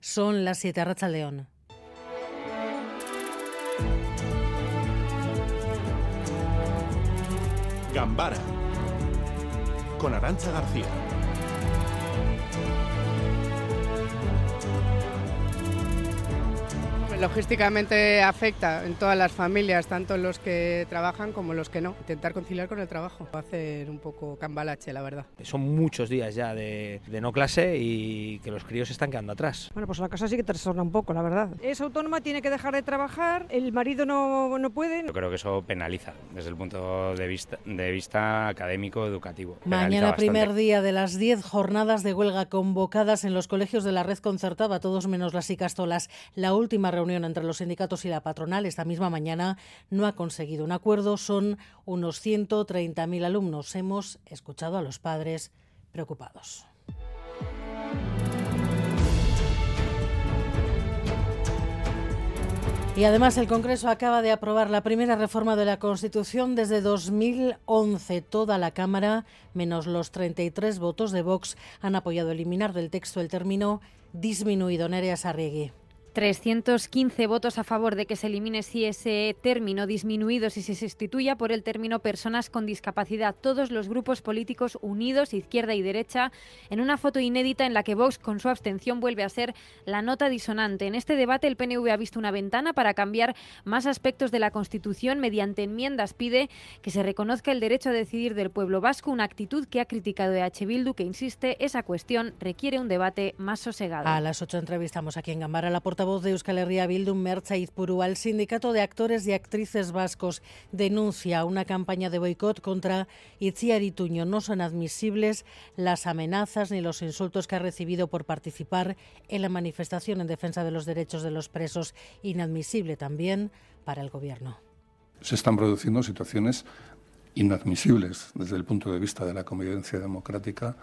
Son las 7 Racha León. Gambara con Arancha García. Logísticamente afecta en todas las familias, tanto los que trabajan como los que no. Intentar conciliar con el trabajo, hacer un poco cambalache, la verdad. Son muchos días ya de, no clase y que los críos están quedando atrás. Bueno, pues la casa sí que trastorna un poco, la verdad. Es autónoma, tiene que dejar de trabajar, el marido no, no puede. Yo creo que eso penaliza desde el punto de vista, de vista académico, educativo. Mañana, primer día de las 10 jornadas de huelga convocadas en los colegios de la red concertada, todos menos las Icastolas. La última reunión entre los sindicatos y la patronal esta misma mañana no ha conseguido un acuerdo. Son unos 130.000 alumnos. Hemos escuchado a los padres preocupados. Y además el Congreso acaba de aprobar la primera reforma de la Constitución desde 2011. Toda la Cámara, menos los 33 votos de Vox, han apoyado eliminar del texto el término disminuido. Nerea Sarriegui. 315 votos a favor de que se elimine si ese término disminuido si se sustituya por el término personas con discapacidad. Todos los grupos políticos unidos, izquierda y derecha, en una foto inédita en la que Vox con su abstención vuelve a ser la nota disonante. En este debate el PNV ha visto una ventana para cambiar más aspectos de la Constitución mediante enmiendas. Pide que se reconozca el derecho a decidir del pueblo vasco, una actitud que ha criticado EH Bildu que insiste esa cuestión requiere un debate más sosegado. A las ocho entrevistamos aquí en Gambara la portavoz de Euskal Herria Bildu, Mercha Izpuru, al Sindicato de Actores y Actrices Vascos, denuncia una campaña de boicot contra Itziar Ituño. No son admisibles las amenazas ni los insultos que ha recibido por participar en la manifestación en defensa de los derechos de los presos. Inadmisible también para el Gobierno. Se están produciendo situaciones inadmisibles desde el punto de vista de la convivencia democrática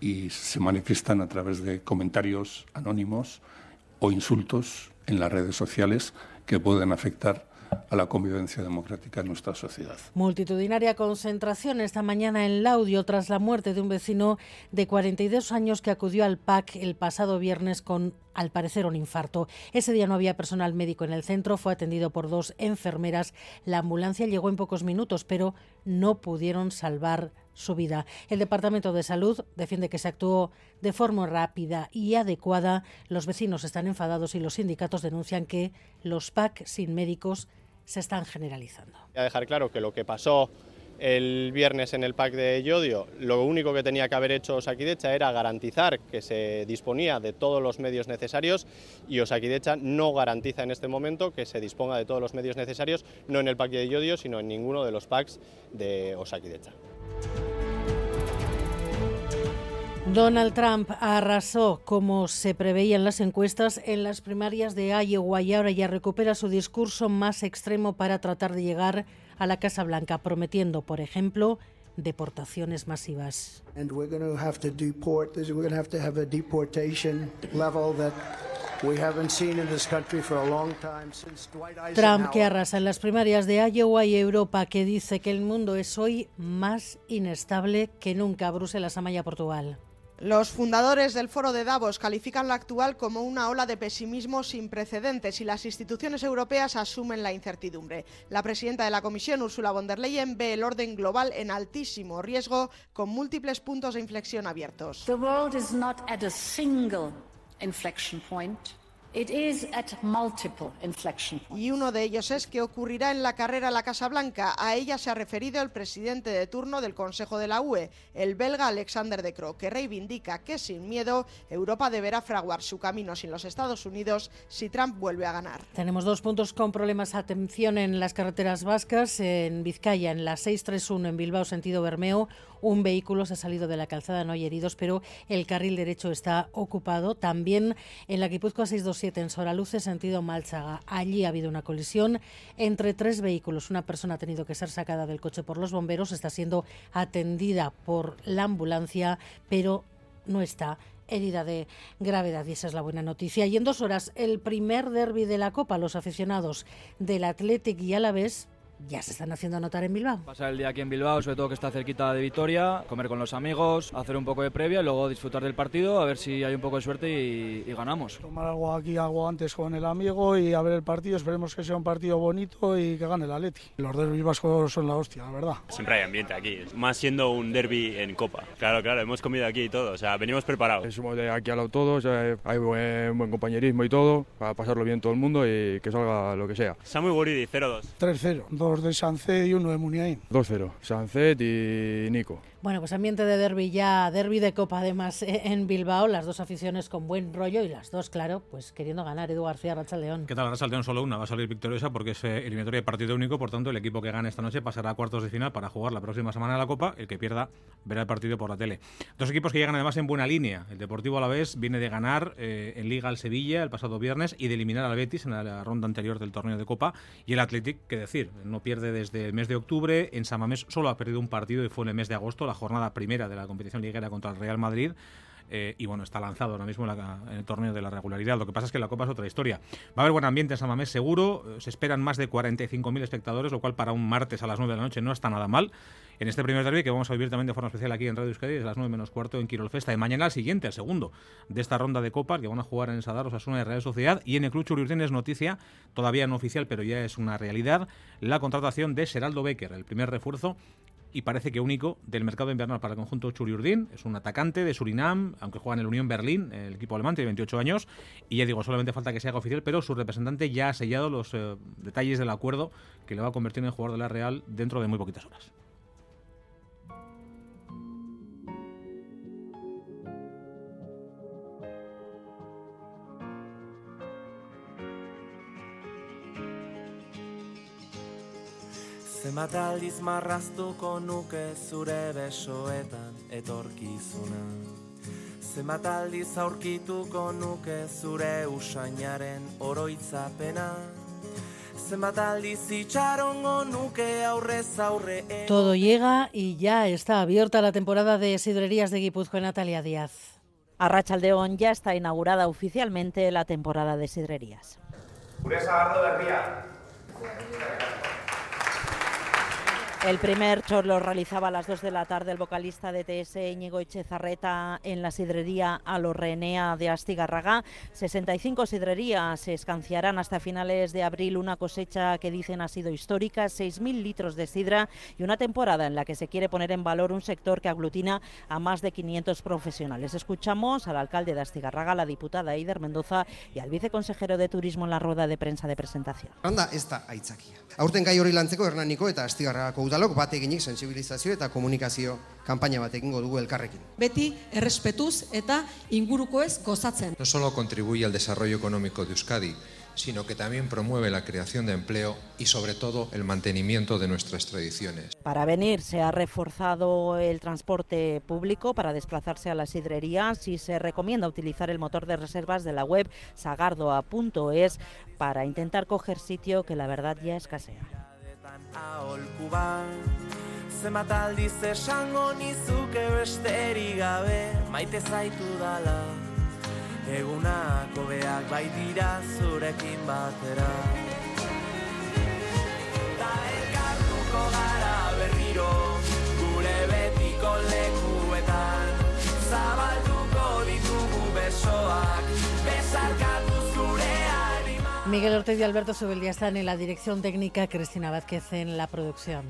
y se manifiestan a través de comentarios anónimos o insultos en las redes sociales que pueden afectar a la convivencia democrática en nuestra sociedad. Multitudinaria concentración esta mañana en Laudio tras la muerte de un vecino de 42 años que acudió al PAC el pasado viernes con, al parecer, un infarto. Ese día no había personal médico en el centro, fue atendido por dos enfermeras. La ambulancia llegó en pocos minutos, pero no pudieron salvar su vida. El Departamento de Salud defiende que se actuó de forma rápida y adecuada. Los vecinos están enfadados y los sindicatos denuncian que los PAC sin médicos se están generalizando. Voy a dejar claro que lo que pasó el viernes en el PAC de Yodio, lo único que tenía que haber hecho Osakidecha era garantizar que se disponía de todos los medios necesarios y Osakidecha no garantiza en este momento que se disponga de todos los medios necesarios, no en el PAC de Yodio, sino en ninguno de los PACs de Osakidecha. Donald Trump arrasó, como se preveía en las encuestas, en las primarias de Iowa y ahora ya recupera su discurso más extremo para tratar de llegar a la Casa Blanca, prometiendo, por ejemplo, deportaciones masivas. Trump que arrasa en las primarias de Iowa y Europa, que dice que el mundo es hoy más inestable que nunca. Bruselas, Amaya, Portugal. Los fundadores del Foro de Davos califican la actual como una ola de pesimismo sin precedentes y las instituciones europeas asumen la incertidumbre. La presidenta de la Comisión, Ursula von der Leyen, ve el orden global en altísimo riesgo con múltiples puntos de inflexión abiertos. The world is not at a single inflection point. Y uno de ellos es que ocurrirá en la carrera a la Casa Blanca. A ella se ha referido el presidente de turno del Consejo de la UE, el belga Alexander De Croo, que reivindica que sin miedo Europa deberá fraguar su camino sin los Estados Unidos si Trump vuelve a ganar. Tenemos dos puntos con problemas. Atención en las carreteras vascas, en Vizcaya, en la 631 en Bilbao, sentido Bermeo. Un vehículo se ha salido de la calzada, no hay heridos, pero el carril derecho está ocupado. También en la Guipúzcoa 627 en Soraluce, sentido Malchaga. Allí ha habido una colisión entre tres vehículos. Una persona ha tenido que ser sacada del coche por los bomberos, está siendo atendida por la ambulancia, pero no está herida de gravedad y esa es la buena noticia. Y en dos horas, el primer derby de la Copa, los aficionados del Athletic y Alavés ya se están haciendo notar en Bilbao. Pasar el día aquí en Bilbao, sobre todo que está cerquita de Vitoria, comer con los amigos, hacer un poco de previa y luego disfrutar del partido, a ver si hay un poco de suerte y, y ganamos. Tomar algo aquí, algo antes con el amigo y a ver el partido. Esperemos que sea un partido bonito y que gane el Atleti. Los derbis vascos son la hostia, la verdad. Siempre hay ambiente aquí, más siendo un derby en Copa. Claro, claro, hemos comido aquí y todo, o sea, venimos preparados. Somos de aquí al lado todos, hay buen, buen compañerismo y todo, para pasarlo bien todo el mundo y que salga lo que sea. Samu Guridi, 0-2. 3-0, dos de Sanced y uno de Muniain. 2-0, Sancet y Nico. Bueno, pues ambiente de derby ya, derby de Copa además eh, en Bilbao, las dos aficiones con buen rollo y las dos, claro, pues queriendo ganar. Edu García, Racha León. ¿Qué tal? Racha León solo una, va a salir victoriosa porque es eh, eliminatoria de partido único, por tanto el equipo que gane esta noche pasará a cuartos de final para jugar la próxima semana la Copa, el que pierda verá el partido por la tele. Dos equipos que llegan además en buena línea. El Deportivo a la vez viene de ganar eh, en Liga al Sevilla el pasado viernes y de eliminar al Betis en la ronda anterior del torneo de Copa. Y el Athletic, qué decir, no pierde desde el mes de octubre, en Samamés solo ha perdido un partido y fue en el mes de agosto, la jornada primera de la competición liguera contra el Real Madrid. Eh, y bueno, está lanzado ahora mismo en, la, en, el torneo de la regularidad. Lo que pasa es que la Copa es otra historia. Va a haber buen ambiente en San Mamés, seguro. Se esperan más de 45.000 espectadores, lo cual para un martes a las 9 de la noche no está nada mal. En este primer derby que vamos a vivir también de forma especial aquí en Radio Euskadi, es las 9 menos cuarto en Quirol Festa. Y mañana al siguiente, el segundo de esta ronda de Copas que van a jugar en Sadar, Osasuna y Real Sociedad. Y en el Club Churiurten es noticia, todavía no oficial, pero ya es una realidad, la contratación de Seraldo Becker, el primer refuerzo y parece que único del mercado invernal para el conjunto Churiurdin. Es un atacante de Surinam, aunque juega en el Unión Berlín, el equipo alemán, tiene 28 años. Y ya digo, solamente falta que se haga oficial, pero su representante ya ha sellado los eh, detalles del acuerdo que le va a convertir en jugador de la Real dentro de muy poquitas horas. Zenbat aldiz marraztuko nuke zure besoetan etorkizuna Zenbat aldiz aurkituko nuke zure usainaren oroitzapena Zenbat aldiz itxarongo nuke aurrez aurre Todo llega y ya está abierta la temporada de sidrerías de Guipúzcoa Natalia Díaz. A Rachaldeón ya está inaugurada oficialmente la temporada de sidrerías. El primer chor lo realizaba a las 2 de la tarde el vocalista de TS Íñigo Echezarreta en la sidrería Alorrenea de Astigarraga. 65 sidrerías se escanciarán hasta finales de abril, una cosecha que dicen ha sido histórica, 6.000 litros de sidra y una temporada en la que se quiere poner en valor un sector que aglutina a más de 500 profesionales. Escuchamos al alcalde de Astigarraga, la diputada Eider Mendoza y al viceconsejero de Turismo en la rueda de prensa de presentación. Anda, esta aitzakia. Aurten gai hori lantzeko Hernaniko eta Astigarragako udalok bat eginik sensibilizazio eta komunikazio kanpaina bat egingo dugu elkarrekin. Beti errespetuz eta ingurukoez gozatzen. No solo contribuye al desarrollo económico de Euskadi, sino que también promueve la creación de empleo y sobre todo el mantenimiento de nuestras tradiciones. Para venir se ha reforzado el transporte público para desplazarse a las sidrerías y se recomienda utilizar el motor de reservas de la web sagardoa.es para intentar coger sitio que la verdad ya escasea. Aholku bat Zenbat aldiz esango nizuke besterik gabe. Maite zaitu dala Egunak hobeak baitira zurekin batera Miguel Ortega y Alberto Subeldía están en la dirección técnica, Cristina Vázquez en la producción.